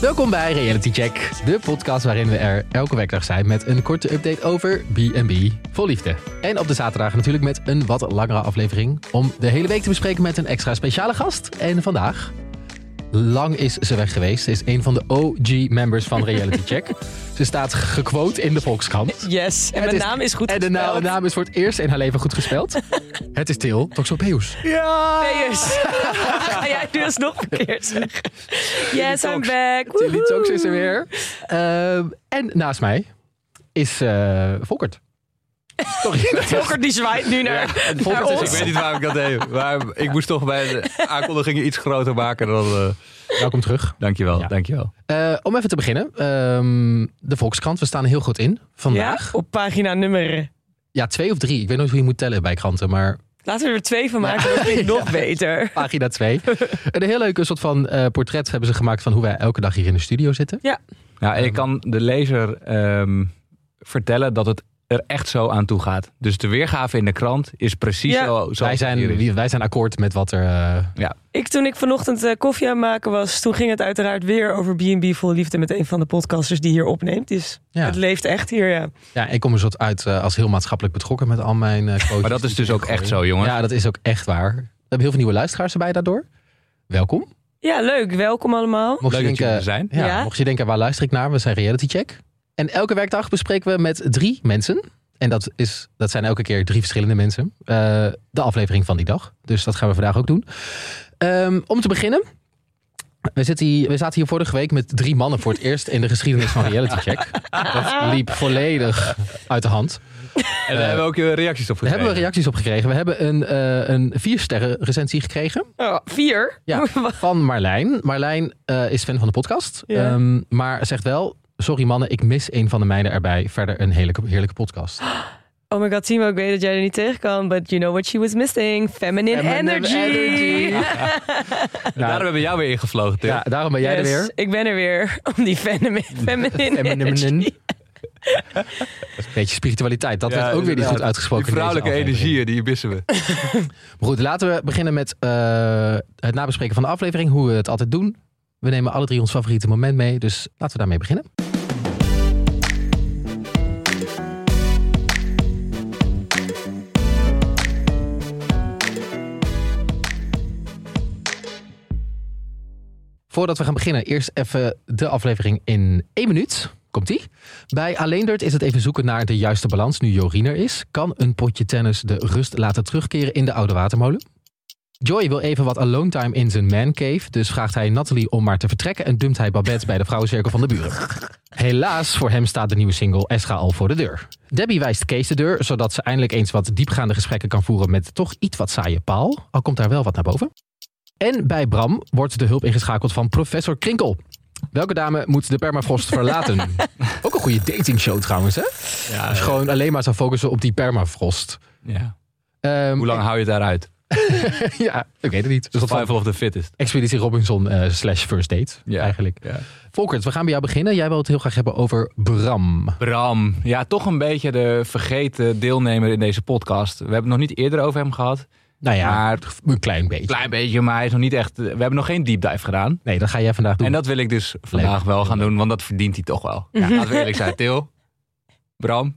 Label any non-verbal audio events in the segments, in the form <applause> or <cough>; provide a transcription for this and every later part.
Welkom bij Reality Check, de podcast waarin we er elke werkdag zijn met een korte update over B&B vol liefde. En op de zaterdag natuurlijk met een wat langere aflevering om de hele week te bespreken met een extra speciale gast. En vandaag, lang is ze weg geweest, ze is een van de OG-members van Reality Check. <laughs> Ze staat gequote in de Volkskrant. Yes, en Het mijn is- naam is goed En gespeld. de naam is voor het eerst in haar leven goed gespeld. <laughs> Het is Til Toxopeus. Ja! Peus. <laughs> Ga jij nu alsnog verkeerd zeggen? Yes, I'm Tox. back. Tilly Tox is er weer. Ehm, en naast mij is eh Volkert. Sorry. <laughs> Volker die zwaait nu naar, is-. Ik weet niet waarom ik dat deed. Maar ik moest toch bij de aankondigingen iets groter maken dan... eh, Welkom terug. Dankjewel, Ja. dankjewel. Eh, om even te beginnen. ehm, de Volkskrant, we staan er heel goed in Ja, vandaag. op pagina nummer. Ja, twee of drie. Ik weet nooit hoe je moet tellen bij kranten, maar Laten we er twee van maken, dat vind ik <laughs> nog beter. pagina twee. een heel leuke soort van eh, portret hebben ze gemaakt van hoe wij elke dag hier in de studio zitten. Nou, en ik kan de lezer ehm, vertellen dat het er echt zo aan toe gaat. Dus de weergave in de krant is precies Ja. zo. zo Wij zijn, wij zijn akkoord met wat er... eh, Ik, toen ik vanochtend eh, koffie aan het maken was, toen ging het uiteraard weer over B&B vol liefde met een van de podcasters die hier opneemt. Dus Ja. het leeft echt hier, ja. ja, ik kom er soort uit eh, als heel maatschappelijk betrokken met al mijn eh Maar dat is dus ook echt zo, jongens. Ja, dat is ook echt waar. We hebben heel veel nieuwe luisteraars erbij daardoor. Welkom. Ja, leuk. Welkom allemaal. Mocht Leuk je dat jullie denken, er zijn. Ja, Ja. Mocht je denken, waar luister ik naar? We zijn Reality Check. En elke werkdag bespreken we met drie mensen. En dat, is, dat zijn elke keer drie verschillende mensen. eh, de aflevering van die dag. Dus dat gaan we vandaag ook doen. Ehm, om te beginnen. We, zitten hier, we zaten hier vorige week met drie mannen voor het eerst in de geschiedenis van Reality Check. Dat liep volledig uit de hand. En daar hebben we ook eh, reacties op Daar gekregen. hebben we reacties op gekregen. We hebben een, eh een vier sterren recensie gekregen. Oh, vier? Ja, <laughs> van Marlijn. Marlijn eh, is fan van de podcast. Ehm, maar zegt wel, sorry mannen, ik mis een van de meiden erbij. Verder een heerlijke, heerlijke podcast. <gasps> Oh my god, Timo, ik weet dat jij er niet tegen kan, but you know what she was missing? Feminine, Feminine energy. energy. <laughs> Daarom hebben we jou weer ingevlogen, Tim. Ja, daarom ben jij er weer. Ik ben er weer <laughs> om die feminine, <laughs> feminine Feminine. energy. Een beetje spiritualiteit. Dat Ja, werd ook weer niet goed uitgesproken. Die vrouwelijke energieën, die missen we. Maar goed, laten we beginnen met eh, het nabespreken van de aflevering. Hoe we het altijd doen. We nemen alle drie ons favoriete moment mee. Dus laten we daarmee beginnen. Voordat we gaan beginnen, eerst even de aflevering in één minuut. Komt-ie? Bij Alleendert is het even zoeken naar de juiste balans nu Jorien er is. Kan een potje tennis de rust laten terugkeren in de oude watermolen? Joy wil even wat alone time in zijn mancave, dus vraagt hij Natalie om maar te vertrekken en dumpt hij Babette bij de vrouwencirkel van de buren. Helaas, voor hem staat de nieuwe single Escha al voor de deur. Debbie wijst Kees de deur, zodat ze eindelijk eens wat diepgaande gesprekken kan voeren met toch iets wat saaie Paul, al komt daar wel wat naar boven. En bij Bram wordt de hulp ingeschakeld van professor Krinkel. Welke dame moet de permafrost verlaten? <laughs> Ook een goede datingshow trouwens, hè? Ja, Als je gewoon alleen maar zou focussen op die permafrost. ja. Ehm, Hoe lang hou je het daaruit? <laughs> ja, ik weet het niet. Dus Survival of the fittest. Expeditie Robinson eh, slash first date, Ja. eigenlijk. Ja. Volkert, we gaan bij jou beginnen. Jij wil het heel graag hebben over Bram. Bram, ja, toch een beetje de vergeten deelnemer in deze podcast. We hebben het nog niet eerder over hem gehad. Nou ja, Maar- een klein beetje. Klein beetje, maar hij is nog niet echt. We hebben nog geen deep dive gedaan. Nee, dat ga jij vandaag doen. En dat wil ik dus vandaag wel gaan doen, want dat verdient hij toch wel. Ja, laten we eerlijk zijn. Til, Bram.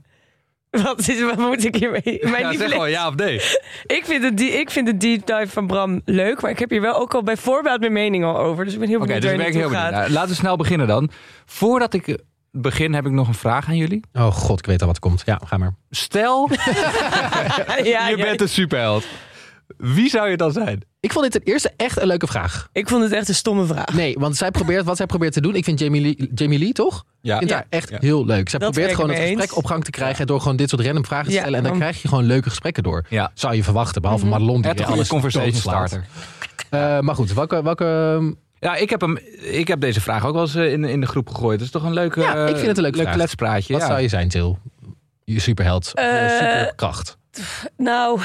Wat, is, wat moet ik hiermee? Mijn Ja, zeg gewoon ja of nee. ik, vind het, die- ik vind de deep dive van Bram leuk, maar ik heb hier wel ook al bij voorbaat mijn mening al over. Dus ik ben heel Oké, benieuwd dus waar ben heel benieuwd. Nou, laten we snel beginnen dan. Voordat ik begin, heb ik nog een vraag aan jullie. Oh god, ik weet al wat er komt. Ja, ga maar. Stel, <laughs> ja, <laughs> je ja, bent een superheld. Wie zou je dan zijn? Ik vond dit ten eerste echt een leuke vraag. Ik vond het echt een stomme vraag. Nee, want zij probeert wat zij probeert te doen. Ik vind Jamie Lee, Jamie Lee toch? Ja. Ik vind Ja. haar echt Ja. heel leuk. Zij Dat probeert gewoon het gesprek op gang te krijgen door gewoon dit soort random vragen te Ja, stellen. En dan dan- krijg je gewoon leuke gesprekken door. Ja. Zou je verwachten, behalve Mhm. Madelon die Het alles conversation starter. Eh, maar goed, welke, welke Ja, ik heb, hem, ik heb deze vraag ook wel eens eh, in, in de groep gegooid. Het is toch een leuke, Ja, ik vind het een leuke leuk kletspraatje. wat ja. zou je zijn, Til? Je superheld, Eh, superkracht. Nou,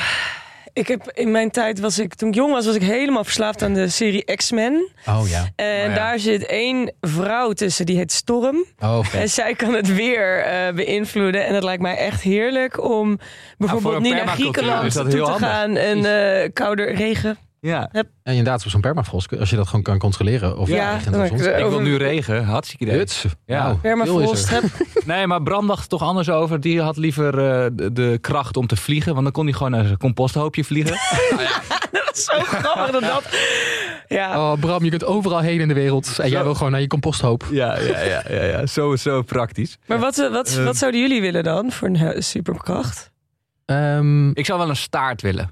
Ik heb in mijn tijd was ik, toen ik jong was, was ik helemaal verslaafd aan de serie X-Men. Oh ja. En Oh ja. daar zit één vrouw tussen, die heet Storm. Oh. En zij kan het weer eh, beïnvloeden. En het lijkt mij echt heerlijk om bijvoorbeeld een niet naar Griekenland toe te gaan. En eh koude regen. Ja. En inderdaad, op zo'n permafrost, als je dat gewoon kan controleren. Of Ja, regent dan of heb ik, wil nu regen. Hartstikke idee. Huts. Ja. Nou, Permafrost. er. Heb, <laughs> Nee, maar Bram dacht er toch anders over. Die had liever eh, de, de kracht om te vliegen. Want dan kon hij gewoon naar zijn composthoopje vliegen. <laughs> <laughs> dat is zo grappig dat dat... Ja, Oh, Bram, je kunt overal heen in de wereld. En jij wil gewoon naar je composthoop. ja, ja, ja, ja, ja. Zo, zo praktisch. maar wat, eh, wat, Eh. wat zouden jullie willen dan voor een superkracht? Ehm, Ik zou wel een staart willen.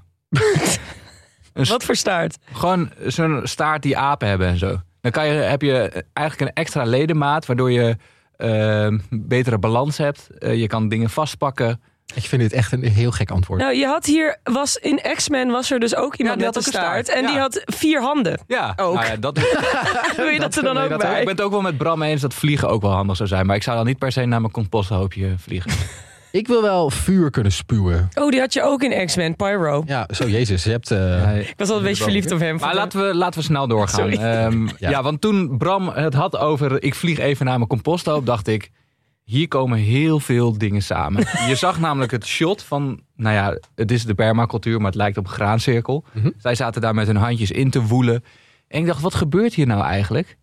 Een Wat voor staart? Gewoon zo'n staart die apen hebben en zo. Dan kan je, heb je eigenlijk een extra ledemaat. Waardoor je eh, betere balans hebt. Eh, je kan dingen vastpakken. ik vind dit echt een heel gek antwoord. Nou, je had hier, was in X-Men was er dus ook iemand die met had een staart. staart, En die ja. had vier handen. Ja, Ook. Nou ja, dat, <laughs> Doe je dat, er dan wil ook dat bij? ik ben het ook wel met Bram eens dat vliegen ook wel handig zou zijn. Maar ik zou dan niet per se naar mijn composthoopje vliegen. <laughs> Ik wil wel vuur kunnen spuwen. Oh, die had je ook in X-Men, Pyro. Ja, zo jezus. Je hebt... eh, Ik was al een beetje verliefd op hem. Maar laten we, laten we snel doorgaan. Sorry. Ehm, <laughs> ja. Ja. want toen Bram het had over ik vlieg even naar mijn composthoop, dacht ik, hier komen heel veel dingen samen. <laughs> Je zag namelijk het shot van, nou ja, het is de permacultuur, maar het lijkt op een graancirkel. Mhm. Zij zaten daar met hun handjes in te woelen. En ik dacht, wat gebeurt hier nou eigenlijk?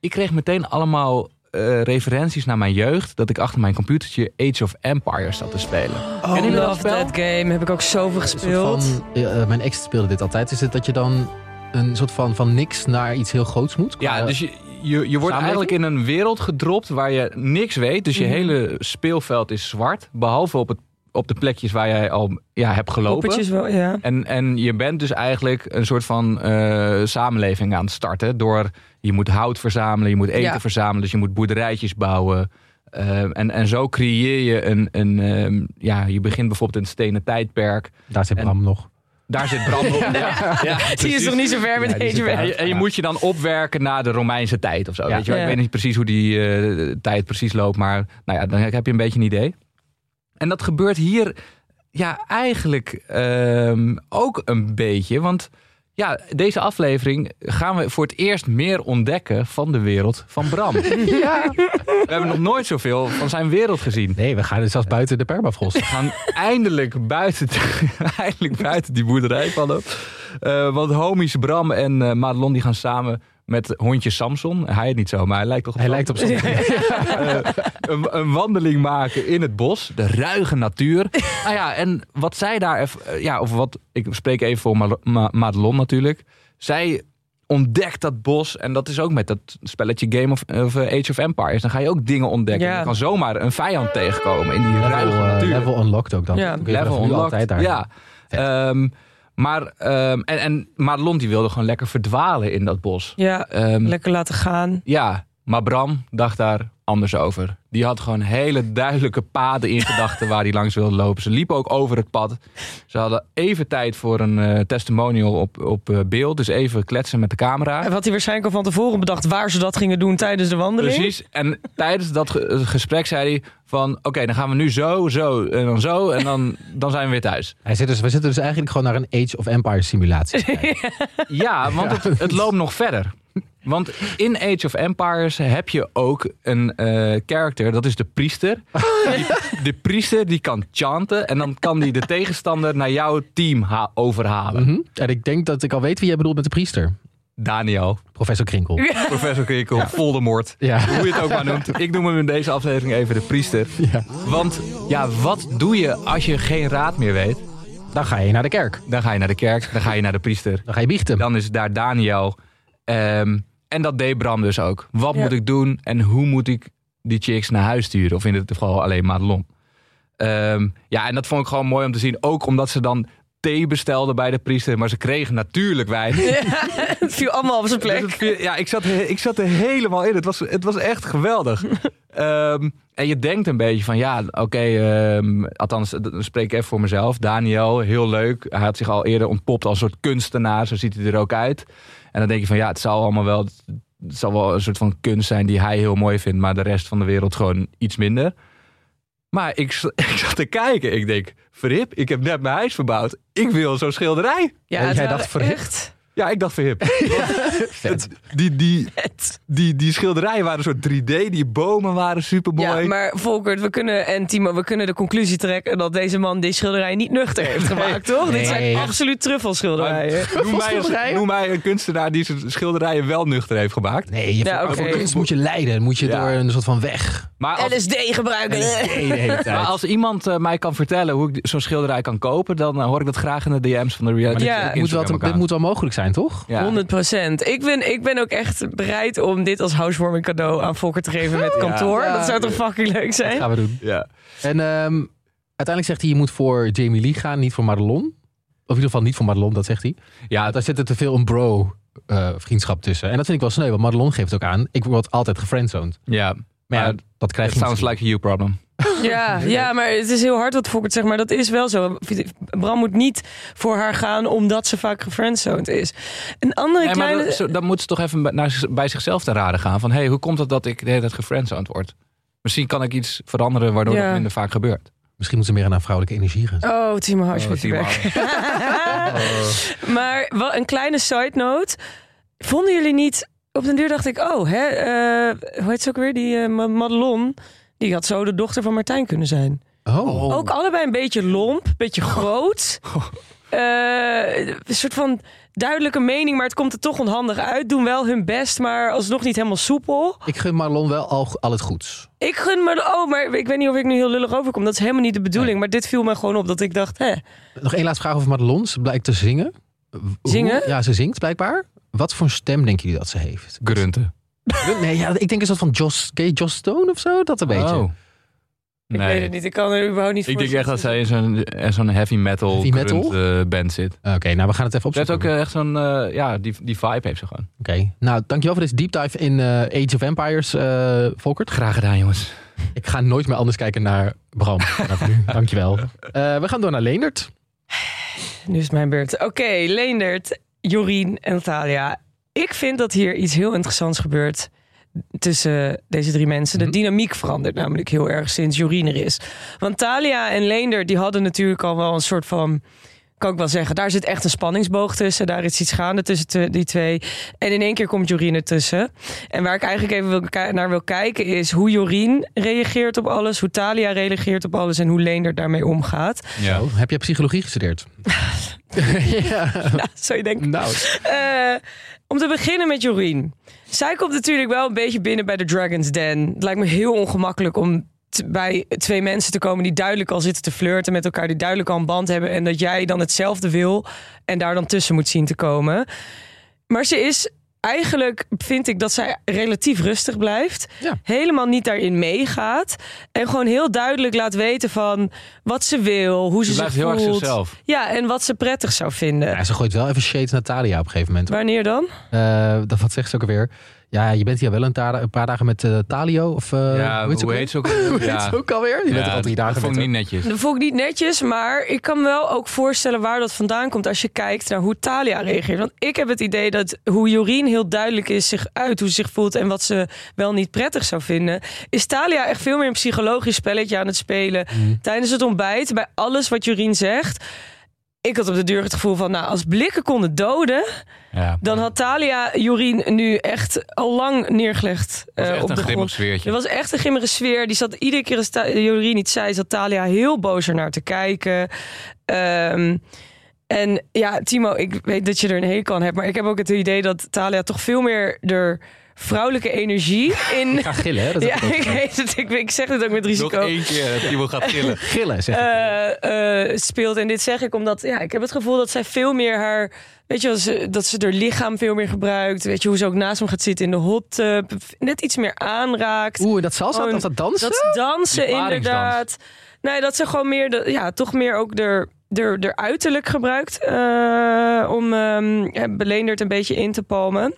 Ik kreeg meteen allemaal eh, referenties naar mijn jeugd, dat ik achter mijn computertje Age of Empires zat te spelen. Oh, Kennen jullie dat love spel? that game. Heb ik ook zoveel gespeeld. van, eh, mijn ex speelde dit altijd. Is het dat je dan een soort van, van niks naar iets heel groots moet? Ja, dus je, je, je wordt eigenlijk in een wereld gedropt waar je niks weet. Dus je Mhm. hele speelveld is zwart. Behalve op, het, op de plekjes waar jij al ja, hebt gelopen. Poppetjes wel, ja. En, en je bent dus eigenlijk een soort van eh, samenleving aan het starten. Door je moet hout verzamelen, je moet eten Ja. verzamelen. Dus je moet boerderijtjes bouwen. Eh, en, en zo creëer je een. een ehm, ja, je begint bijvoorbeeld in het stenen tijdperk. Daar zit en- Bram nog. Daar zit brand op. <laughs> ja, ja, Die is nog niet zo ver met Ja. En je, moet je dan opwerken naar de Romeinse tijd of zo. Ja. Weet je. Ik weet niet precies hoe die eh, tijd precies loopt, maar nou ja, dan heb je een beetje een idee. En dat gebeurt hier ja, eigenlijk ehm, ook een beetje. Want ja, deze aflevering gaan we voor het eerst meer ontdekken van de wereld van Bram. <laughs> We hebben nog nooit zoveel van zijn wereld gezien. Nee, we gaan dus zelfs buiten de permafrost. We gaan eindelijk buiten, <laughs> eindelijk buiten die boerderij van hem. Eh, want homies Bram en eh Madelon die gaan samen met hondje Samson. Hij het niet zo, maar hij lijkt toch op Hij Samson. lijkt op zo'n... <laughs> Eh, een, een wandeling maken in het bos. De ruige natuur. <laughs> nou ja, en wat zij daar... eh, Ja, of wat... Ik spreek even voor Ma- Ma- Madelon natuurlijk. Zij ontdekt dat bos. En dat is ook met dat spelletje Game of, of eh, Age of Empires. Dan ga je ook dingen ontdekken. Ja. Je kan zomaar een vijand tegenkomen in die ruige Level, eh, natuur. level unlocked ook dan. Ja. Level unlocked. altijd daar. Ja. Vet. Maar, ehm, en, en Madelon die wilde gewoon lekker verdwalen in dat bos. Ja, Ehm, lekker laten gaan. ja, maar Bram dacht daar anders over. Die had gewoon hele duidelijke paden in gedachten waar hij langs wilde lopen. Ze liepen ook over het pad. Ze hadden even tijd voor een eh, testimonial op, op eh, beeld. Dus even kletsen met de camera. En wat hij waarschijnlijk al van tevoren bedacht waar ze dat gingen doen tijdens de wandeling. Precies. En tijdens dat ge- gesprek zei hij van... Oké, dan gaan we nu zo, zo en dan zo. En dan, dan zijn we weer thuis. Hij zit dus, we zitten dus eigenlijk gewoon naar een Age of Empires simulatie. te <laughs> kijken. Ja, want Het, het loopt nog verder. Want in Age of Empires heb je ook een eh character, dat is de priester. Die, de priester die kan chanten en dan kan die de tegenstander naar jouw team ha- overhalen. Mhm. En ik denk dat ik al weet wie jij bedoelt met de priester. Daniel, Professor Krinkel. professor Kirkel, Voldemort. Ja. Hoe je het ook maar noemt. Ik noem hem in deze aflevering even de priester. ja. Want ja, wat doe je als je geen raad meer weet? Dan ga je naar de kerk. Dan ga je naar de kerk, dan ga je naar de priester. Dan ga je biechten. Dan is daar Daniel. Ehm, en dat deed Bram dus ook. Wat Ja. moet ik doen en hoe moet ik die chicks naar huis sturen? Of in dit geval alleen Madelon. Ehm, ja, en dat vond ik gewoon mooi om te zien. Ook omdat ze dan thee bestelden bij de priester. Maar ze kregen natuurlijk wijn. Het viel allemaal op zijn Dus plek. het ja, ik zat, ik zat er helemaal in. Het was, het was echt geweldig. <laughs> Ehm, en je denkt een beetje van ja, oké, ehm, althans, dan spreek ik even voor mezelf. Daniel, heel leuk. Hij had zich al eerder ontpopt als een soort kunstenaar. Zo ziet hij er ook uit. En dan denk je van ja, het zal allemaal wel, het zal wel een soort van kunst zijn die hij heel mooi vindt, maar de rest van de wereld gewoon iets minder. Maar ik, <laughs> ik zat te kijken. Ik denk, Verhip, ik heb net mijn huis verbouwd. Ik wil zo'n schilderij. Ja, het jij dacht voor echt Ja, ik dacht Verhip. <laughs> Vet. die, die, vet. die, die schilderijen waren een soort 3D. Die bomen waren supermooi. Ja, maar Volkert, we kunnen, en Timo, we kunnen de conclusie trekken dat deze man die schilderij niet nuchter heeft gemaakt, toch? Dit zijn Nee. absoluut truffelschilderijen. noem, mij, schilderijen? noem mij een kunstenaar die zijn schilderijen wel nuchter heeft gemaakt. Nee, je Ja, voor- oké. voor kunst moet je leiden. Moet je Ja. door een soort van weg. Maar als, LSD gebruiken. Nee, <laughs> maar als iemand eh, mij kan vertellen hoe ik zo'n schilderij kan kopen, dan eh, hoor ik dat graag in de DM's van de reality. Ja. Het moet wel, dit moet wel mogelijk zijn, toch? Ja. 100 procent. Ik ben, ik ben ook echt bereid om dit als housewarming cadeau aan Volker te geven met kantoor. Ja. Dat zou toch fucking leuk Dat zijn? gaan we doen. Ja. En ehm, uiteindelijk zegt hij, je moet voor Jamie Lee gaan, niet voor Madelon. Of in ieder geval niet voor Madelon, dat zegt hij. Ja, Daar zit er te veel een bro eh, vriendschap tussen. En dat vind ik wel sneu, want Madelon geeft ook aan. Ik word altijd gefriendzoned. ja. Maar ja, Maar dat krijg It je sounds misschien. like a you problem. Ja, ja, maar het is heel hard wat Volkert zegt, maar dat is wel zo. Bram moet niet voor haar gaan omdat ze vaak gefriendzoned is. Een andere Nee, maar kleine... dat- dan moet ze toch even bij- naar, bij zichzelf te raden gaan. Van, hey, hoe komt het dat ik de hele tijd gefriendzoned word? Misschien kan ik iets veranderen waardoor Ja. het minder vaak gebeurt. Misschien moeten ze meer naar vrouwelijke energie gaan. Oh, Timo, je Oh, Timo. bek. <laughs> maar wel een kleine side note. Vonden jullie niet... Op den duur dacht ik, oh, hè, eh, hoe heet ze ook weer? Die eh, Ma- Madelon. Die had zo de dochter van Martijn kunnen zijn. Oh. Ook allebei een beetje lomp, een beetje groot. <laughs> Eh, een soort van duidelijke mening, maar het komt er toch onhandig uit. Doen wel hun best, maar alsnog niet helemaal soepel. Ik gun Madelon wel al, al het goeds. Ik gun me... Oh, maar ik weet niet of ik nu heel lullig overkom. Dat is helemaal niet de bedoeling. Maar dit viel me gewoon op dat ik dacht, hè... Nog één laatste vraag over Madelon. Ze blijkt te zingen. Hoe- Zingen? Ja, ze zingt blijkbaar. Wat voor stem denken jullie dat ze heeft? Grunten. Nee, ja, ik denk een soort van Joss, ken je Joss Stone of zo? Dat een beetje. Oh. Ik Nee. weet het niet. Ik kan er überhaupt niet Ik denk echt dat zij in zo'n in zo'n heavy metal, Heavy metal? grunt, eh, band zit. Oké, nou we gaan het even Ze heeft opzoeken. ook eh, echt zo'n, eh, ja, die, die vibe heeft ze gewoon. Oké, nou dankjewel voor deze deep dive in eh, Age of Empires, eh Volkert. Graag gedaan, jongens. Ik ga nooit meer anders kijken naar Bram. <laughs> vanaf nu. Dankjewel. Eh we gaan door naar Leendert. Nu is het mijn beurt. Oké, Leendert, Jorien en Thalia. Ik vind dat hier iets heel interessants gebeurt tussen deze drie mensen. De Mhm. dynamiek verandert namelijk heel erg sinds Jorien er is. Want Thalia en Leendert die hadden natuurlijk al wel een soort van... Kan ik wel zeggen, daar zit echt een spanningsboog tussen. Daar is iets gaande tussen die twee. En in één keer komt Jorien ertussen. En waar ik eigenlijk even wil naar wil kijken is hoe Jorien reageert op alles. Hoe Thalia reageert op alles. En hoe Leendert daarmee omgaat. Ja. Oh, heb je psychologie gestudeerd? <laughs> <laughs> ja. Nou, zou je denken. Nou, Eh, om te beginnen met Jorien. Zij komt natuurlijk wel een beetje binnen bij de Dragon's Den. Het lijkt me heel ongemakkelijk om bij twee mensen te komen die duidelijk al zitten te flirten met elkaar, die duidelijk al een band hebben en dat jij dan hetzelfde wil en daar dan tussen moet zien te komen. Maar ze is eigenlijk, vind ik, dat zij relatief rustig blijft. Ja. Helemaal niet daarin meegaat. En gewoon heel duidelijk laat weten van wat ze wil, hoe ze, Ze blijft zich heel erg voelt. zichzelf. Ja, en wat ze prettig zou vinden. ja, ze gooit wel even shade naar Thalia op een gegeven moment. Wanneer dan? Eh, dat, wat zegt ze ook alweer? Ja, je bent hier wel een, ta- een paar dagen met eh, Talio. Of, eh, ja, hoe heet ze ook hoe heet ze ook? <laughs> Hoe heet ja. ze ook alweer? Je bent er Ja, al drie dagen dat vond ik niet netjes. Dat vond ik niet netjes, maar ik kan me wel ook voorstellen waar dat vandaan komt als je kijkt naar hoe Talia reageert. Want ik heb het idee dat hoe Jorien heel duidelijk is zich uit, hoe ze zich voelt en wat ze wel niet prettig zou vinden, is Talia echt veel meer een psychologisch spelletje aan het spelen Mhm. tijdens het ontbijt bij alles wat Jorien zegt. Ik had op de deur het gevoel van, nou, als blikken konden doden, Ja. dan had Talia Jorien nu echt al lang neergelegd eh, echt op een de grond. sfeertje. Er was echt een grimmige sfeer. Die zat iedere keer als Jorien iets zei, zat Talia heel boos er naar te kijken. Ehm, en ja, Timo, ik weet dat je er een hekel aan hebt, maar ik heb ook het idee dat Talia toch veel meer de vrouwelijke energie in. Ik ga gillen, hè? Dat ja, ik weet het. Ik, ik zeg het ook met Nog risico. één keer dat iemand gaat <laughs> gillen. Gillen, zeg ik. eh, eh, speelt. En dit zeg ik omdat ja, ik heb het gevoel dat zij veel meer haar. Weet je, ze, dat ze haar lichaam veel meer gebruikt. Weet je, hoe ze ook naast hem gaat zitten in de hot tub. Net iets meer aanraakt. Oeh, dat salsa, Gewoon of dat dansen? Dat dansen, inderdaad. Nee, dat ze gewoon meer, de, ja, toch meer ook er, er, er uiterlijk gebruikt. eh, om ehm Beleendert een beetje in te palmen.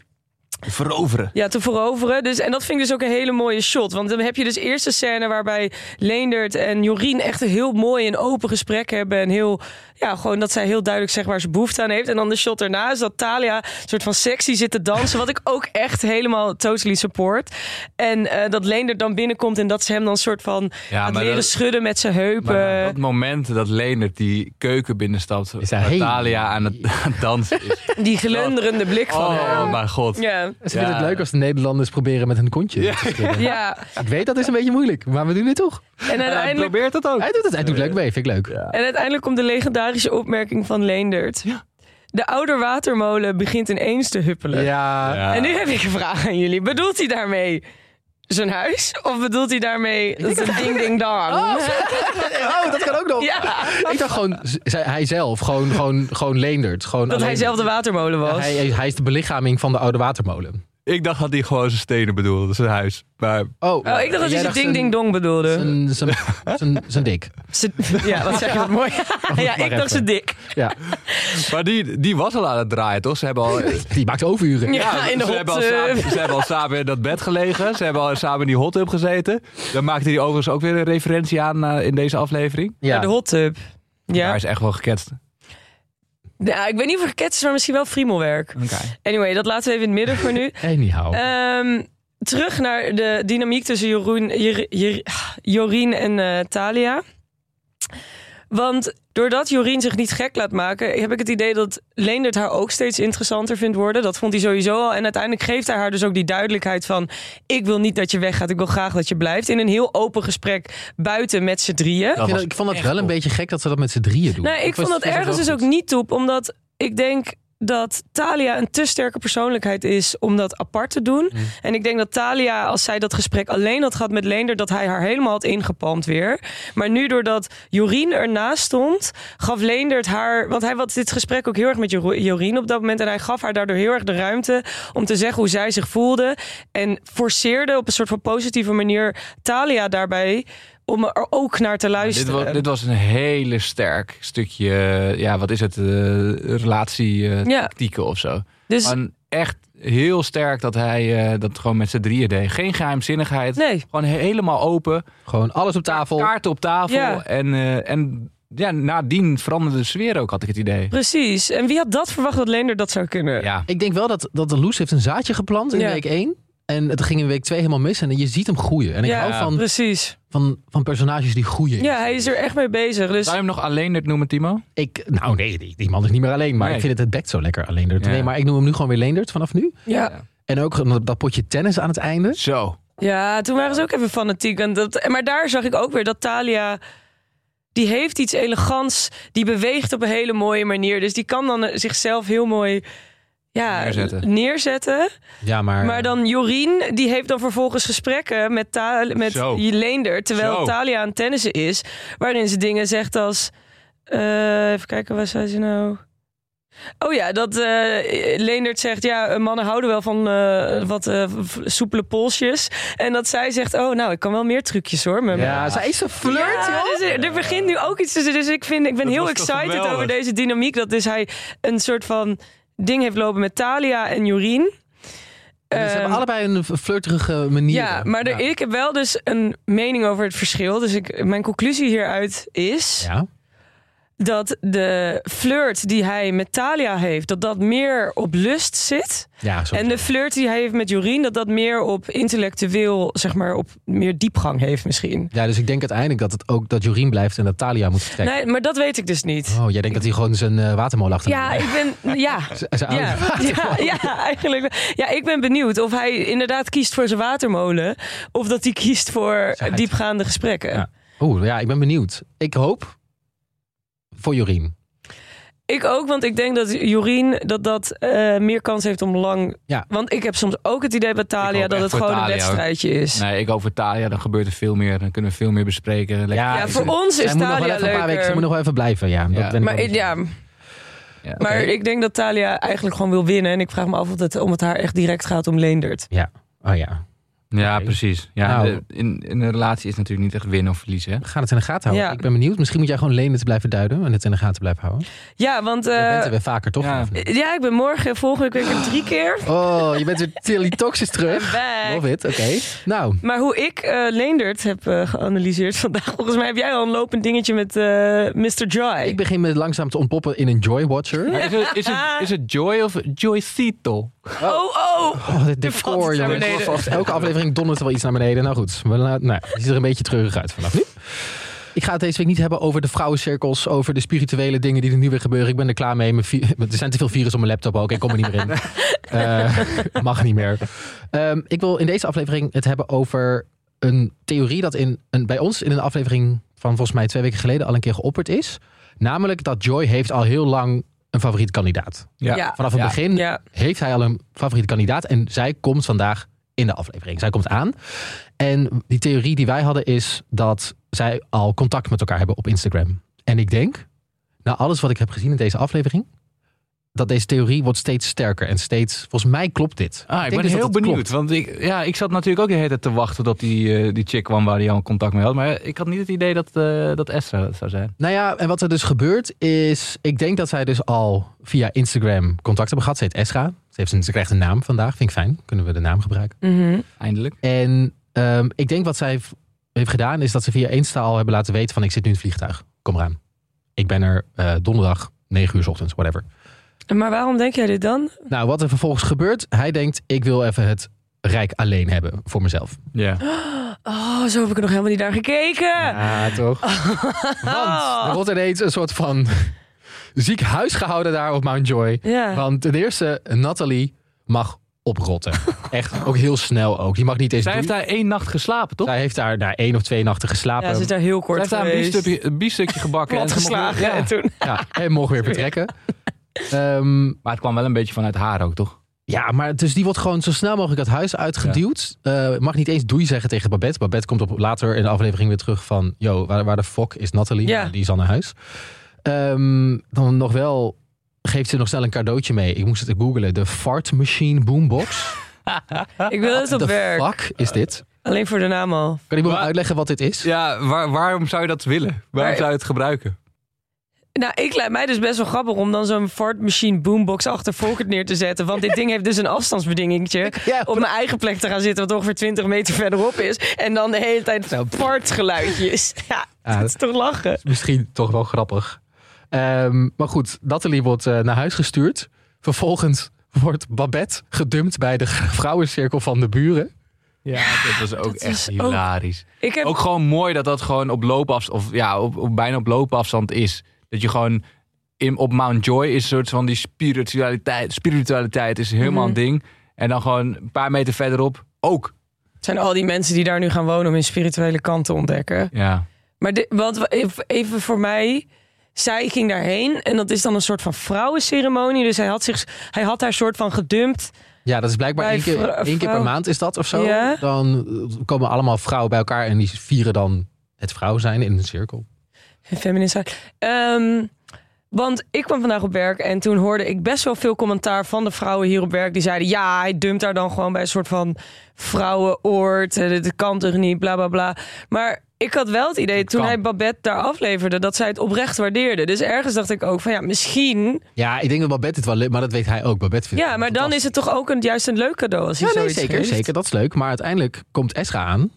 Veroveren. ja, te veroveren. Dus, en dat vind ik dus ook een hele mooie shot. Want dan heb je dus eerst de scène waarbij Leendert en Jorien echt een heel mooi en open gesprek hebben. En heel, ja, gewoon dat zij heel duidelijk zegt waar ze behoefte aan heeft. En dan de shot erna is dat Talia een soort van sexy zit te dansen. Wat ik ook echt helemaal totally support. En eh, dat Leendert dan binnenkomt en dat ze hem dan een soort van Ja, gaat leren dat- schudden met zijn heupen. Maar dat moment dat Leendert die keuken binnenstapt, Is waar. Talia aan het, <laughs> dansen is. Die glunderende blik van Oh hem. mijn god. Ja. Ze vinden Ja. het leuk als de Nederlanders proberen met hun kontje te schudden. ja, Ik weet dat is een beetje moeilijk, maar we doen het toch. en Hij uiteindelijk probeert het ook. Hij doet het, hij doet leuk mee, vind ik leuk. En uiteindelijk komt de legendarische opmerking van Leendert. De oude watermolen begint ineens te huppelen. Ja, Ja. En nu heb ik een vraag aan jullie. Bedoelt hij daarmee zijn huis? Of bedoelt hij daarmee zijn ding ding dong? Oh, dat kan ook nog. <laughs> Ja, Ik dacht gewoon, hij zelf, gewoon, gewoon, gewoon Leendert. Gewoon dat hij zelf de watermolen was. Hij, hij is de belichaming van de oude watermolen. Ik dacht dat hij gewoon zijn stenen bedoelde, zijn huis. Maar Oh, Oh, ik dacht dat hij zijn ding ding dong bedoelde. Zijn, zijn, zijn, zijn dik. Ja, wat zeg je wat mooi. <laughs> Ja, ik dacht zijn dik. Ja, Maar die, die was al aan het draaien, toch? Ze hebben al, <laughs> die maakt overuren. Ja, in de ze, hot hebben al tub. samen, ze hebben al samen in dat bed gelegen. Ze hebben al samen in die hot tub gezeten. Dan maakte hij overigens ook weer een referentie aan eh, in deze aflevering. Ja. De hot tub. Daar Ja. is echt wel geketst. Ja, ik weet niet of het geketst is, maar misschien wel friemelwerk. Oké. Anyway, dat laten we even in het midden voor nu. <laughs> Anyhow. Ehm, terug naar de dynamiek tussen Jeroen, Jer- Jer- Jorien en eh, Talia. Want doordat Jorien zich niet gek laat maken, heb ik het idee dat Leendert haar ook steeds interessanter vindt worden. Dat vond hij sowieso al. En uiteindelijk geeft hij haar dus ook die duidelijkheid van: ik wil niet dat je weggaat, ik wil graag dat je blijft. In een heel open gesprek buiten met z'n drieën. ik, vind was dat- ik vond het wel een beetje gek dat ze dat met z'n drieën doen. Nee, ik, was- vond dat ergens dus ook niet top, omdat ik denk dat Talia een te sterke persoonlijkheid is om dat apart te doen. Mm. En ik denk dat Talia, als zij dat gesprek alleen had gehad met Leender, dat hij haar helemaal had ingepalmd weer. Maar nu doordat Jorien ernaast stond, gaf Leender het haar, want hij had dit gesprek ook heel erg met Jorien op dat moment en hij gaf haar daardoor heel erg de ruimte om te zeggen hoe zij zich voelde en forceerde op een soort van positieve manier Talia daarbij om er ook naar te Dit, luisteren. was, dit was een hele sterk stukje, ja, wat is het, eh relatie eh, Ja. tactieken of zo. dus echt heel sterk dat hij eh, dat gewoon met z'n drieën deed. Geen geheimzinnigheid. nee. Gewoon helemaal open. Gewoon alles op tafel. Kaarten op tafel. Ja. En, eh, en ja, nadien veranderde de sfeer ook, had ik het idee. Precies. En wie had dat verwacht dat Leender dat zou kunnen? Ja. Ik denk wel dat, dat de Loes heeft een zaadje geplant in Ja. week 1. En het ging in week 2 helemaal mis. En je ziet hem groeien. En ik Ja, hou van, precies. Van, van personages die groeien. Ja, hij is er echt mee bezig. Dus Zou je hem nog alleen noemen, Timo? Ik, nou nee, die, die man is niet meer alleen. Maar Nee. ik vind het het bekt zo lekker. Ja. Nee, maar ik noem hem nu gewoon weer Leendert vanaf nu. ja. En ook dat potje tennis aan het einde. Zo. ja, toen waren ze ook even fanatiek. En dat, maar daar zag ik ook weer dat Talia... Die heeft iets elegants. Die beweegt op een hele mooie manier. Dus die kan dan eh, zichzelf heel mooi ja, Neerzetten. neerzetten. Ja, maar... Maar dan Jorien, die heeft dan vervolgens gesprekken met, Ta met Zo. Leender. Terwijl Zo. Talia aan tennissen is. Waarin ze dingen zegt als... eh, even kijken, waar zei ze nou? Oh ja, dat eh Leendert zegt... Ja, eh, mannen houden wel van eh, wat eh, soepele polsjes. En dat zij zegt... Oh, nou, ik kan wel meer trucjes hoor. Met Ja, zij is een flirt, ja, joh. dus er, er begint nu ook iets tussen. Dus ik, vind, ik ben Dat heel excited over deze dynamiek. Dat dus hij een soort van ding heeft lopen met Talia en Jorien. En ze hebben Ehm, allebei een flirterige manier. ja, maar er- ik heb wel dus een mening over het verschil. Dus ik, mijn conclusie hieruit is Ja. Dat de flirt die hij met Talia heeft, dat dat meer op lust zit. Ja. En de flirt die hij heeft met Jorien, dat dat meer op intellectueel, zeg maar, op meer diepgang heeft misschien. ja, dus ik denk uiteindelijk dat het ook dat Jorien blijft en dat Talia moet vertrekken. Nee, maar dat weet ik dus niet. Oh, jij denkt dat hij gewoon zijn eh, watermolen achter Ja, ik ben. Ja. <laughs> Zijn Ja, ja, ja, eigenlijk. Ja, ik ben benieuwd of hij inderdaad kiest voor zijn watermolen. Of dat hij kiest voor diepgaande gesprekken. Ja. Oeh, ja, ik ben benieuwd. Ik hoop voor Jorien. Ik ook, want ik denk dat Jorien dat dat eh, meer kans heeft om lang. Ja. Want ik heb soms ook het idee bij Talia dat het gewoon een Thalia, wedstrijdje is. Nee, ik over Talia, dan gebeurt er veel meer. Dan kunnen we veel meer bespreken. Lekker- Ja, voor ons is nog wel Talia even een paar weken, leuker. ze moet nog wel even blijven, ja. Dat Ja. ben ik Maar ja. Ja. maar ik denk dat Talia eigenlijk gewoon wil winnen. En ik vraag me af of het, om het haar echt direct gaat om Leendert. Oh ja. Ja, precies. Ja, Nou. de- in, in een relatie is natuurlijk niet echt winnen of verliezen. Hè? We gaan het in de gaten houden. Ja. Ik ben benieuwd. Misschien moet jij gewoon lenen te blijven duiden en het in de gaten blijven houden. Ja, want je bent er eh, weer vaker, toch? ja. ja, ik ben morgen, volgende week weer drie keer. Oh, je bent weer Tilly Toxis terug. <laughs> Love it, oké. Nou, Maar hoe ik eh Leendert heb eh, geanalyseerd vandaag, volgens mij heb jij al een lopend dingetje met eh, Mr. Joy. ik begin me langzaam te ontpoppen in een Joy Watcher. Is, het, is, het, is het Joy of Joycito? Oh, oh! Oh, dit decor, Elke aflevering dondert er wel iets naar beneden. Nou goed, we laten, nou, het ziet er een beetje treurig uit vanaf nu. Ik ga het deze week niet hebben over de vrouwencirkels, over de spirituele dingen die er nu weer gebeuren. Ik ben er klaar mee. Mijn <laughs> er zijn te veel virus op mijn laptop ook. Ik kom er niet meer in. <laughs> Eh, mag niet meer. Ehm, ik wil in deze aflevering het hebben over een theorie dat in een, bij ons in een aflevering van volgens mij twee weken geleden al een keer geopperd is. Namelijk dat Joy heeft al heel lang een favoriet kandidaat. Ja. Vanaf het Ja. begin Ja. heeft hij al een favoriete kandidaat. En zij komt vandaag in de aflevering. Zij komt aan. En die theorie die wij hadden is dat zij al contact met elkaar hebben op Instagram. En ik denk, na alles wat ik heb gezien in deze aflevering, dat deze theorie wordt steeds sterker en steeds. Volgens mij klopt dit. Ah, ik, ben dus dat heel benieuwd. klopt. Want ik, ja, ik zat natuurlijk ook de hele tijd te wachten tot die, eh, die chick kwam waar hij al contact mee had. Maar ik had niet het idee dat, eh dat Esther dat zou zijn. Nou ja, en wat er dus gebeurt is, ik denk dat zij dus al via Instagram contact hebben gehad. Ze heet Esra. Ze, heeft een, ze krijgt een naam vandaag. Vind ik fijn. Kunnen we de naam gebruiken? Mhm. Eindelijk. En ehm, ik denk wat zij heeft- heeft gedaan is dat ze via Insta al hebben laten weten van ik zit nu in het vliegtuig. Kom eraan. Ik ben er eh, donderdag 9 uur 's ochtends, whatever. Maar waarom denk jij dit dan? Nou, wat er vervolgens gebeurt, hij denkt ik wil even het rijk alleen hebben voor mezelf. Ja. Oh, zo heb ik er nog helemaal niet naar gekeken. Ja, toch? <laughs> Want er wordt ineens een soort van <laughs> ziek huis gehouden daar op Mount Joy. Ja. Want ten eerste, Nathalie mag oprotten. <laughs> Echt, ook heel snel ook. Die mag niet eens Zij heeft daar één nacht geslapen, toch? Zij heeft daar na één of twee nachten geslapen. Ja, ze is daar heel Zij kort heeft daar een biefstukje, een biefstukje gebakken. En mocht- geslagen ja. en toen... Ja, en mogen weer vertrekken. Ehm, Maar het kwam wel een beetje vanuit haar ook, toch? ja, maar dus die wordt gewoon zo snel mogelijk het huis uitgeduwd. Eh, mag niet eens doei zeggen tegen Babette. Babette komt op, later in de aflevering weer terug van... Yo, waar, waar de fuck is Nathalie? Ja. Die is al naar huis. Ehm, dan nog wel geeft ze nog snel een cadeautje mee. Ik moest het googlen. De Fart Machine Boombox. <laughs> Ik wil het op de werk. fuck is dit? Alleen voor de naam al. Kan iemand me Waar- uitleggen wat dit is? Ja, waar, waarom zou je dat willen? Waarom Maar- zou je het gebruiken? Nou, ik lijkt mij dus best wel grappig om dan zo'n Ford Machine boombox achter Volkert neer te zetten. Want dit ding heeft dus een afstandsbedingingetje. <laughs> Ja, Op mijn eigen plek te gaan zitten, wat ongeveer 20 meter verderop is. En dan de hele tijd Nou, fartgeluidjes. <laughs> Ja, Ja, dat is toch lachen. misschien toch wel grappig. Ehm, maar goed, Nathalie wordt eh, naar huis gestuurd. Vervolgens wordt Babette gedumpt bij de <laughs> vrouwencirkel van de buren. Ja, dat was ook Dat echt ook- hilarisch. Ik heb Ook gewoon mooi dat dat gewoon op loopafstand, of ja, op, op bijna op loopafstand is. Dat je gewoon in, op Mount Joy is een soort van die spiritualiteit. Spiritualiteit is helemaal Mhm. een ding. En dan gewoon een paar meter verderop ook. Het zijn al die mensen die daar nu gaan wonen om hun spirituele kant te ontdekken. Ja. Maar even- voor mij. Zij ging daarheen en dat is dan een soort van vrouwenceremonie. Dus hij had, zich, hij had haar soort van gedumpt. Ja, dat is blijkbaar één keer, één keer per maand is dat of zo. Ja. Dan eh, komen allemaal vrouwen bij elkaar en die vieren dan het vrouw zijn in een cirkel. Feminine side. Ehm, want ik kwam vandaag op werk en toen hoorde ik best wel veel commentaar van de vrouwen hier op werk. Die zeiden, ja, hij dumpt daar dan gewoon bij een soort van vrouwenoord. eh, Dat kan toch niet, bla bla bla. Maar ik had wel het idee, toen kan. hij Babette daar afleverde, dat zij het oprecht waardeerde. Dus ergens dacht ik ook van, ja, misschien... Ja, ik denk dat Babette het wel leuk, maar dat weet hij ook. Babette vindt Ja, maar dan is het toch ook een, juist een leuk cadeau als hij Ja, nee, zeker, zeker, dat is leuk. Maar uiteindelijk komt Esra aan.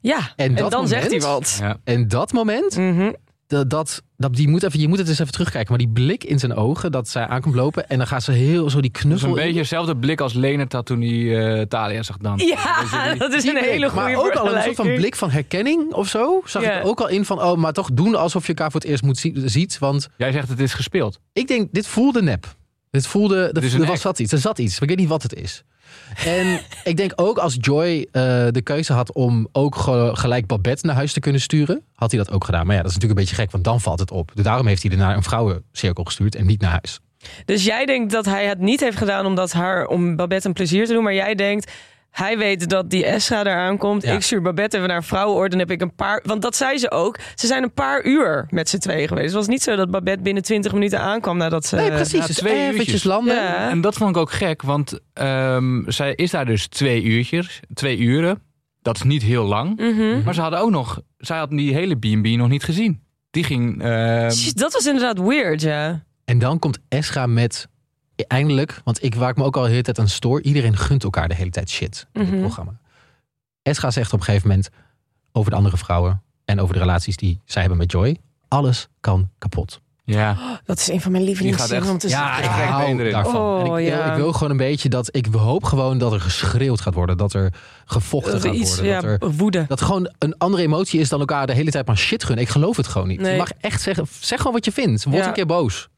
Ja, En dan zegt hij wat. ja. En dat moment, Mhm. Dat, dat, dat, die moet even, je moet het eens even terugkijken. Maar die blik in zijn ogen, dat zij aankomt lopen. En dan gaat ze heel zo die Dat is knuffel een in. beetje dezelfde blik als Leonard had toen hij eh Thalia zag dansen. Ja, die- dat is een blik, hele goede Maar ook al een soort van blik van herkenning of zo. Zag Ja. ik er ook al in van, oh, maar toch doen alsof je elkaar voor het eerst moet zie- ziet. Want Jij zegt het is gespeeld. ik denk, dit voelde nep. Dit voelde, er, een er was zat iets. Er zat iets. Ik weet niet wat het is. En <laughs> ik denk ook als Joy eh, de keuze had om ook ge- gelijk Babette naar huis te kunnen sturen, had hij dat ook gedaan. Maar ja, dat is natuurlijk een beetje gek, want dan valt het op. Dus daarom heeft hij er naar een vrouwencirkel gestuurd en niet naar huis. Dus jij denkt dat hij het niet heeft gedaan omdat haar, om Babette een plezier te doen. Maar jij denkt, hij weet dat die Esra daar aankomt. Ja. Ik stuur Babette even naar. Dan heb ik een paar... Want dat zei ze ook. Ze zijn een paar uur met z'n tweeën geweest. Het was niet zo dat Babette binnen 20 minuten aankwam nadat ze... Nee, precies. dus twee eventjes uurtjes. landen. Ja. En dat vond ik ook gek, want ehm, zij is daar dus twee uurtjes, twee uren. Dat is niet heel lang. Mhm. Maar ze hadden ook nog... Zij had die hele B&B nog niet gezien. Die ging... eh, Shit, Dat was inderdaad weird, ja. En dan komt Esra met eindelijk, want ik waar ik me ook al de hele tijd aan stoor. Iedereen gunt elkaar de hele tijd shit in Mhm. het programma. Esra zegt op een gegeven moment over de andere vrouwen en over de relaties die zij hebben met Joy. Alles kan kapot. ja. Dat is een van mijn echt- om te Ja, zeggen. ik krijg hou erin. daarvan. Oh, en ik, wil, ja. ik wil gewoon een beetje dat ik hoop gewoon dat er geschreeuwd gaat worden, dat er gevochten Dat er gaat iets, worden, ja, dat er woede. dat gewoon een andere emotie is dan elkaar de hele tijd maar shit gunnen. Ik geloof het gewoon niet. Nee. Je mag echt zeggen, zeg gewoon wat je vindt. Word Ja. een keer boos.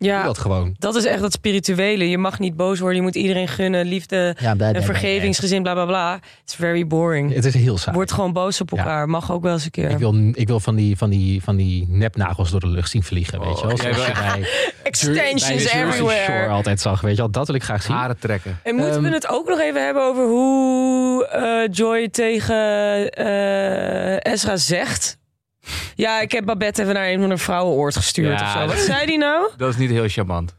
Doe Ja, dat gewoon. dat is echt dat spirituele. Je mag niet boos worden. Je moet iedereen gunnen. Liefde, Ja, en vergevingsgezin, bla bla bla. It's very boring. Het is heel saai. Word gewoon boos op Ja. elkaar. Mag ook wel eens een keer. Ik wil, ik wil van, die, van, die, van die nepnagels door de lucht zien vliegen, weet je wel. Oh, jij Zoals je bij, <laughs> bij Extensions Jersey everywhere. Shore altijd zag, weet je wel. Dat wil ik graag zien. Haren trekken. En moeten Ehm, we het ook nog even hebben over hoe eh, Joy tegen eh Ezra zegt? Ja, ik heb Babette even naar een van de vrouwenoord gestuurd Ja, of zo. Wat dat- zei die nou? <laughs> Dat is niet heel charmant.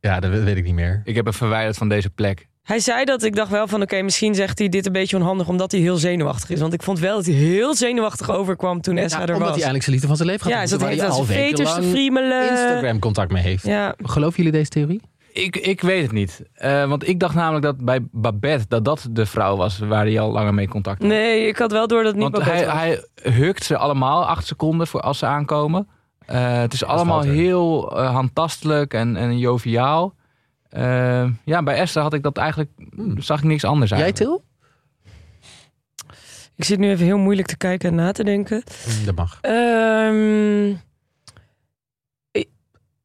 Ja, dat weet ik niet meer. Ik heb hem verwijderd van deze plek. Hij zei dat ik dacht wel van oké, misschien zegt hij dit een beetje onhandig omdat hij heel zenuwachtig is. Want ik vond wel dat hij heel zenuwachtig overkwam toen Ezra Ja, er omdat was. hij eindelijk zijn liefde van zijn leven gaat ja, tijd hij al wekenlang friemelen. Instagram contact mee heeft. Ja, Geloven jullie deze theorie? Ik, ik weet het niet. Eh, want ik dacht namelijk dat bij Babette dat dat de vrouw was waar hij al langer mee contact had. nee, ik had wel door dat het niet Want Babette hij, was. hij hukt ze allemaal acht seconden voor als ze aankomen. Eh, het is allemaal heel eh, handtastelijk en, en joviaal. Ja, bij Esther had ik dat eigenlijk, Hmm. zag ik niks anders Jij, eigenlijk. Til? Ik zit nu even heel moeilijk te kijken en na te denken. Mm, Dat mag. Ehm, ik,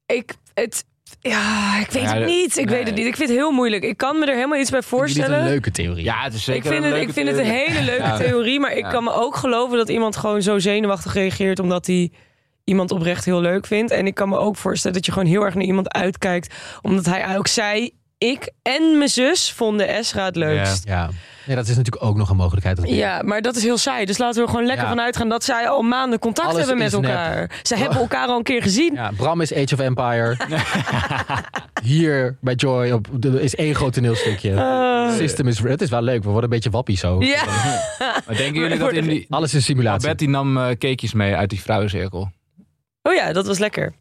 ik, het, ja, ik weet Ja, het niet. Ik nee. weet het niet. Ik vind het heel moeilijk. Ik kan me er helemaal iets bij jullie het voorstellen. een leuke theorie? Ja, het is ik zeker vind, een het, leuke ik vind het een hele leuke <laughs> Ja. theorie. Maar ik Ja. kan me ook geloven dat iemand gewoon zo zenuwachtig reageert. Omdat hij iemand oprecht heel leuk vindt. En ik kan me ook voorstellen dat je gewoon heel erg naar iemand uitkijkt. Omdat hij ook zei... Ik en mijn zus vonden Esra het leukst. Ja. ja, dat is natuurlijk ook nog een mogelijkheid. Dat Ja, maar dat is heel saai. Dus laten we er gewoon lekker Ja. van uitgaan dat zij al maanden contact Alles hebben met nep. elkaar. Ze hebben elkaar al een keer gezien. Ja, Bram is Age of Empire. <laughs> Hier bij Joy op, is één groot toneelstukje. Eh, System is... Het is wel leuk. We worden een beetje wappie zo. ja. <laughs> Maar denken jullie dat in die... Alles is simulatie. Die nam eh, cakejes mee uit die vrouwencirkel. Oh ja, dat was lekker.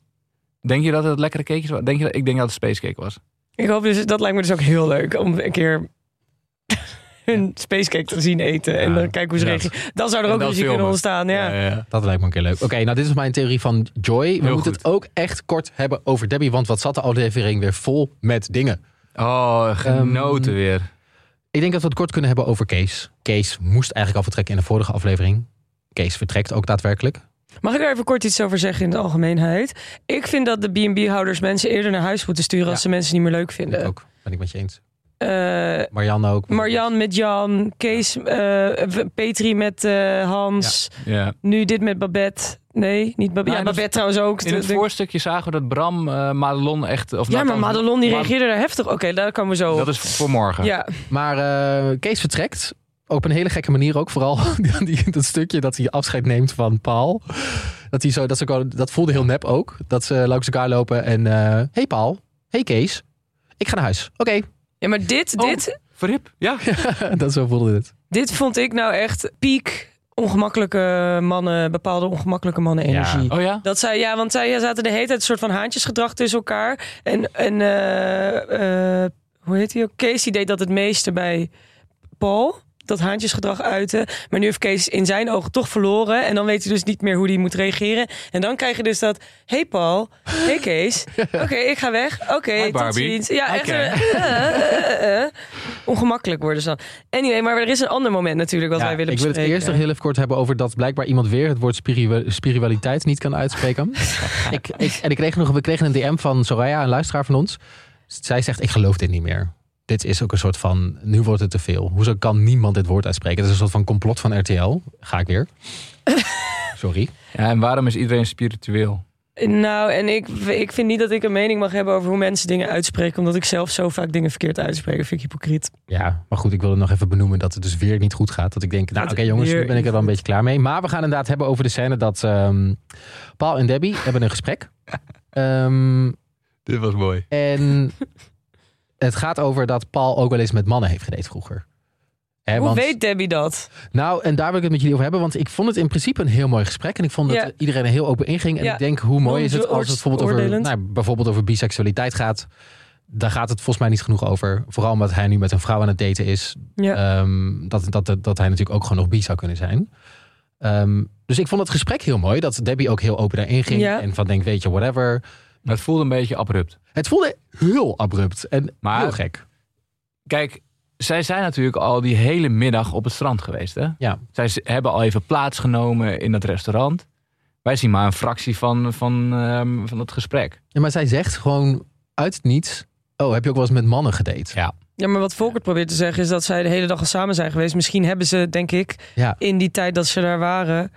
Denk je dat het lekkere cakejes waren? Denk je dat, ik denk dat het spacecake was. Ik hoop dus, dat lijkt me dus ook heel leuk om een keer <laughs> hun spacecake te zien eten. En Ja, dan kijken hoe ze reageren. Dan zou er ook ruzie kunnen ontstaan. Ja. ja. Dat lijkt me een keer leuk. Oké, nou dit is mijn theorie van Joy. We Heel moeten goed. het ook echt kort hebben over Debbie. Want wat zat de aflevering weer vol met dingen. Oh, genoten Ehm, weer. Ik denk dat we het kort kunnen hebben over Kees. Kees moest eigenlijk al vertrekken in de vorige aflevering. Kees vertrekt ook daadwerkelijk. Mag ik daar even kort iets over zeggen in de algemeenheid? Ik vind dat de B&B-houders mensen eerder naar huis moeten sturen... als ze mensen niet meer leuk Ik vinden. ook. Ben ik met je eens. Eh, Marianne ook. Marjan met Jan, Kees, eh, Petri met eh, Hans. Ja. Nu dit met Babette. Nee, niet Babette. Nou, ja, het- Babette trouwens ook. In het De- voorstukje zagen we dat Bram eh Madelon echt... Of ja, nou, maar Madelon die reageerde daar heftig. Oké, daar komen we zo op. Dat is voor morgen. Ja, Maar eh, Kees vertrekt. Op een hele gekke manier ook. Vooral <laughs> die, dat stukje dat hij afscheid neemt van Paul. Dat, hij zo, dat, ze, gewoon- dat voelde heel nep ook. Dat ze langs elkaar lopen en... eh hey Paul. Hey Kees. Ik ga naar huis. Oké. ja maar dit, Oh. dit, Verhip? Ja. <laughs> dat zo voelde het. dit vond ik nou echt piek ongemakkelijke mannen, bepaalde ongemakkelijke mannen energie. Oh ja? Dat zij, ja, want zij zaten de hele tijd een soort van haantjesgedrag tussen elkaar. En, en eh, eh, hoe heet hij ook? Kees die deed dat het meeste bij Paul. Dat haantjesgedrag uiten. Maar nu heeft Kees in zijn ogen toch verloren. En dan weet hij dus niet meer hoe hij moet reageren. En dan krijg je dus dat... Hey Paul. Hey Kees. <laughs> Oké, ik ga weg. Oké, tot ziens. Ja, echt. Eh, eh, eh. Ongemakkelijk worden ze dan. Anyway, maar er is een ander moment natuurlijk wat Ja, wij willen ik wil het eerst nog heel even kort hebben over dat blijkbaar iemand weer het woord spiritu- spiritualiteit niet kan uitspreken. <laughs> ik, ik, en ik kreeg nog, we kregen een DM van Soraya, een luisteraar van ons. Zij zegt, ik geloof dit niet meer. Dit is ook een soort van, nu wordt het te veel. Hoezo kan niemand dit woord uitspreken? Het is een soort van complot van RTL. Ga ik weer. <laughs> Sorry. ja. En waarom is iedereen spiritueel? Nou, en ik, ik vind niet dat ik een mening mag hebben over hoe mensen dingen uitspreken. Omdat ik zelf zo vaak dingen verkeerd uitspreek. Dat vind ik hypocriet. Ja, maar goed, ik wil het nog even benoemen dat het dus weer niet goed gaat. Dat ik denk, nou oké jongens, nu ben ik er wel een beetje klaar mee. Maar we gaan inderdaad hebben over de scène dat ehm, Paul en Debbie hebben een gesprek. <laughs> Ehm, Dit was mooi. En het gaat over dat Paul ook wel eens met mannen heeft gedate vroeger. Hè, Hoe want- weet Debbie dat? Nou, en daar wil ik het met jullie over hebben. Want ik vond het in principe een heel mooi gesprek. En ik vond dat Ja. iedereen er heel open inging. En Ja. ik denk, hoe mooi is het als het bijvoorbeeld over, nou, bijvoorbeeld over biseksualiteit gaat. Daar gaat het volgens mij niet genoeg over. Vooral omdat hij nu met een vrouw aan het daten is. Ja. Ehm, dat, dat, dat, dat hij natuurlijk ook gewoon nog bi zou kunnen zijn. Ehm, dus ik vond het gesprek heel mooi. Dat Debbie ook heel open daarin ging. En van denk, weet je, whatever. Maar het voelde een beetje abrupt. Het voelde heel abrupt. En Maar- heel gek. Kijk, zij zijn natuurlijk al die hele middag op het strand geweest. Hè? Ja. Zij hebben al even plaatsgenomen in dat restaurant. Wij zien maar een fractie van, van, ehm, van het gesprek. Ja, maar zij zegt gewoon uit het niets. Oh, heb je ook wel eens met mannen gedate? Ja. Ja, maar wat Volkert probeert te zeggen is dat zij de hele dag al samen zijn geweest. Misschien hebben ze, denk ik, Ja. in die tijd dat ze daar waren.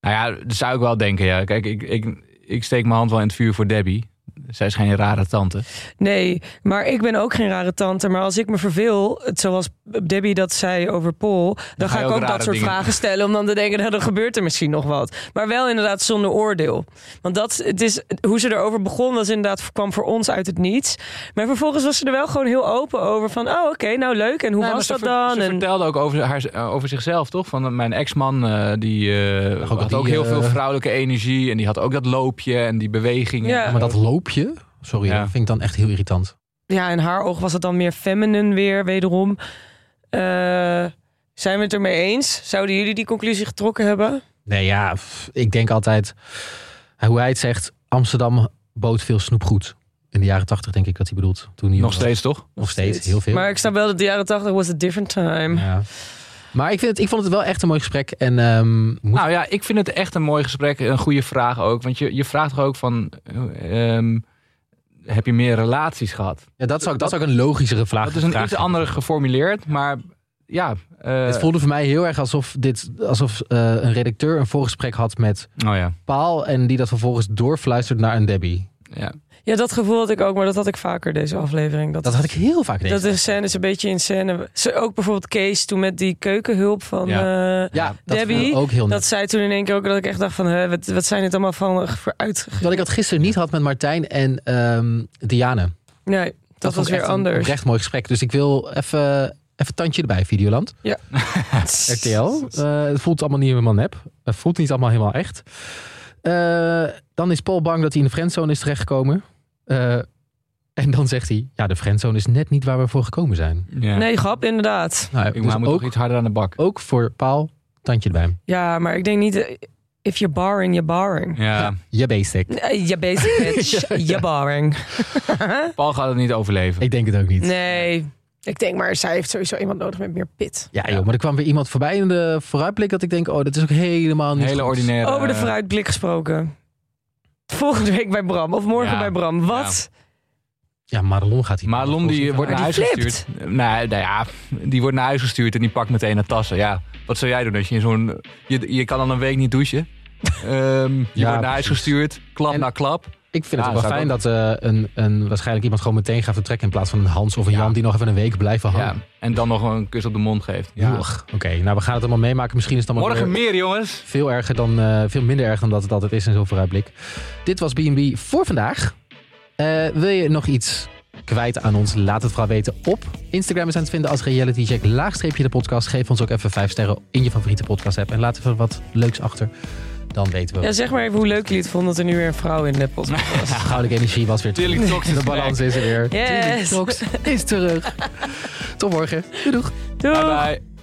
Nou ja, dat zou ik wel denken. Ja. Kijk, ik, ik, ik steek mijn hand wel in het vuur voor Debbie. Zij is geen rare tante. Nee, maar ik ben ook geen rare tante. Maar als ik me verveel, zoals Debbie dat zei over Paul... dan, ga ik ook ook dat soort dingen- vragen stellen... om dan te denken, nou, dan gebeurt er misschien nog wat. Maar wel inderdaad zonder oordeel. Want dat, het is, hoe ze erover begon, was inderdaad, kwam voor ons uit het niets. Maar vervolgens was ze er wel gewoon heel open over. Van, oh, oké, nou leuk. En hoe was dat ver- dan? Ze En, vertelde ook over, haar, eh, over zichzelf, toch? Van eh, mijn ex-man, eh, die eh, ook had die, ook heel veel vrouwelijke energie. En die had ook dat loopje en die bewegingen. Ja. Maar dat loopje, sorry, Ja. dat vind ik dan echt heel irritant. ja, in haar oog was het dan meer feminine weer, wederom. Eh, zijn we het ermee eens? Zouden jullie die conclusie getrokken hebben? Nee, ja, ik denk altijd, hoe hij het zegt, Amsterdam bood veel snoepgoed. In de jaren tachtig denk ik dat hij bedoelt. Toen hij Nog was. steeds, toch? Nog steeds, heel veel. Maar ik snap wel dat de jaren 80 was a different time. Ja. Maar ik, vind het, ik vond het wel echt een mooi gesprek. En ehm, moet- Nou ja, ik vind het echt een mooi gesprek. Een goede vraag ook. Want je, je vraagt toch ook van... eh, ehm, heb je meer relaties gehad? ja, dat, zou, ik- dat zou ik een logischere vraag Dat is een iets andere geformuleerd. Maar ja... eh, Het voelde voor mij heel erg alsof, dit, alsof eh, een redacteur een voorgesprek had met Oh ja. Paal. En die dat vervolgens doorfluistert naar een Debbie. ja. Ja, dat gevoel had ik ook, maar dat had ik vaker deze aflevering. Dat, Dat had ik heel vaak deze dat de scènes een beetje in scène. Ze, ook bijvoorbeeld Kees toen met die keukenhulp van Ja. eh, Ja, dat Debbie, ik ook heel dat zei toen in één keer ook dat ik echt dacht van, hè, wat, wat zijn dit allemaal van voor uit? Wat ik dat gisteren niet had met Martijn en ehm Diane. Nee, dat, was weer echt een anders. oprecht mooi gesprek. Dus ik wil even, even tandje erbij, Videoland. <laughs> RTL. Eh, het voelt allemaal niet helemaal nep. Het voelt niet allemaal helemaal echt. Eh, dan is Paul bang dat hij in de friendzone is terechtgekomen. Eh, en dan zegt hij, ja, de friendzone is net niet waar we voor gekomen zijn. ja. Nee, grap, inderdaad. Nou, Ik dus moet ook, toch iets harder aan de bak. ook voor Paul, tandje erbij. Ja, maar ik denk niet. eh, If you're barring, you're barring. Ja. Je basic. Eh, Je basic <laughs> bitch, je barring. <laughs> Paul gaat het niet overleven. Ik denk het ook niet. Nee, ik denk maar, zij heeft sowieso iemand nodig met meer pit. Ja, joh, maar er kwam weer iemand voorbij in de vooruitblik dat ik denk, oh, dat is ook helemaal niet hele goed. ordinaire... Over de vooruitblik gesproken. Volgende week bij Bram of morgen Ja, bij Bram. Wat? Ja, Madelon gaat hier. Madelon die wordt naar Maar huis die gestuurd. Nee, nou ja, die wordt naar huis gestuurd en die pakt meteen haar tassen. Ja, wat zou jij doen als je in zo'n... Je, je kan al een week niet douchen. Ehm, je Ja, wordt naar huis gestuurd, klap En- na klap. Ik vind Ja, het wel fijn dat eh, een, een, waarschijnlijk iemand gewoon meteen gaat vertrekken in plaats van een Hans of een Ja. Jan die nog even een week blijven hangen. en dan nog een kus op de mond geeft. Ja. Oké, nou we gaan het allemaal meemaken. Misschien is het allemaal Morgen meer, jongens. veel erger dan, eh, veel minder erg dan dat het altijd is in zo'n vooruitblik. Dit was B&B voor vandaag. Eh, wil je nog iets kwijt aan ons? Laat het vooral weten op Instagram. We zijn te vinden als Reality Check laagstreepje de podcast. Geef ons ook even vijf sterren in je favoriete podcast app en laat even wat leuks achter. Dan weten we. Ja, zeg maar even hoe leuk jullie het vonden dat er nu weer een vrouw in de podcast <laughs> was. Ja, goudelijke energie was weer terug. <laughs> De balans is er weer. Yes. Tilly Tox is terug. <laughs> Tot morgen. Doei doeg. Doei! Bye bye.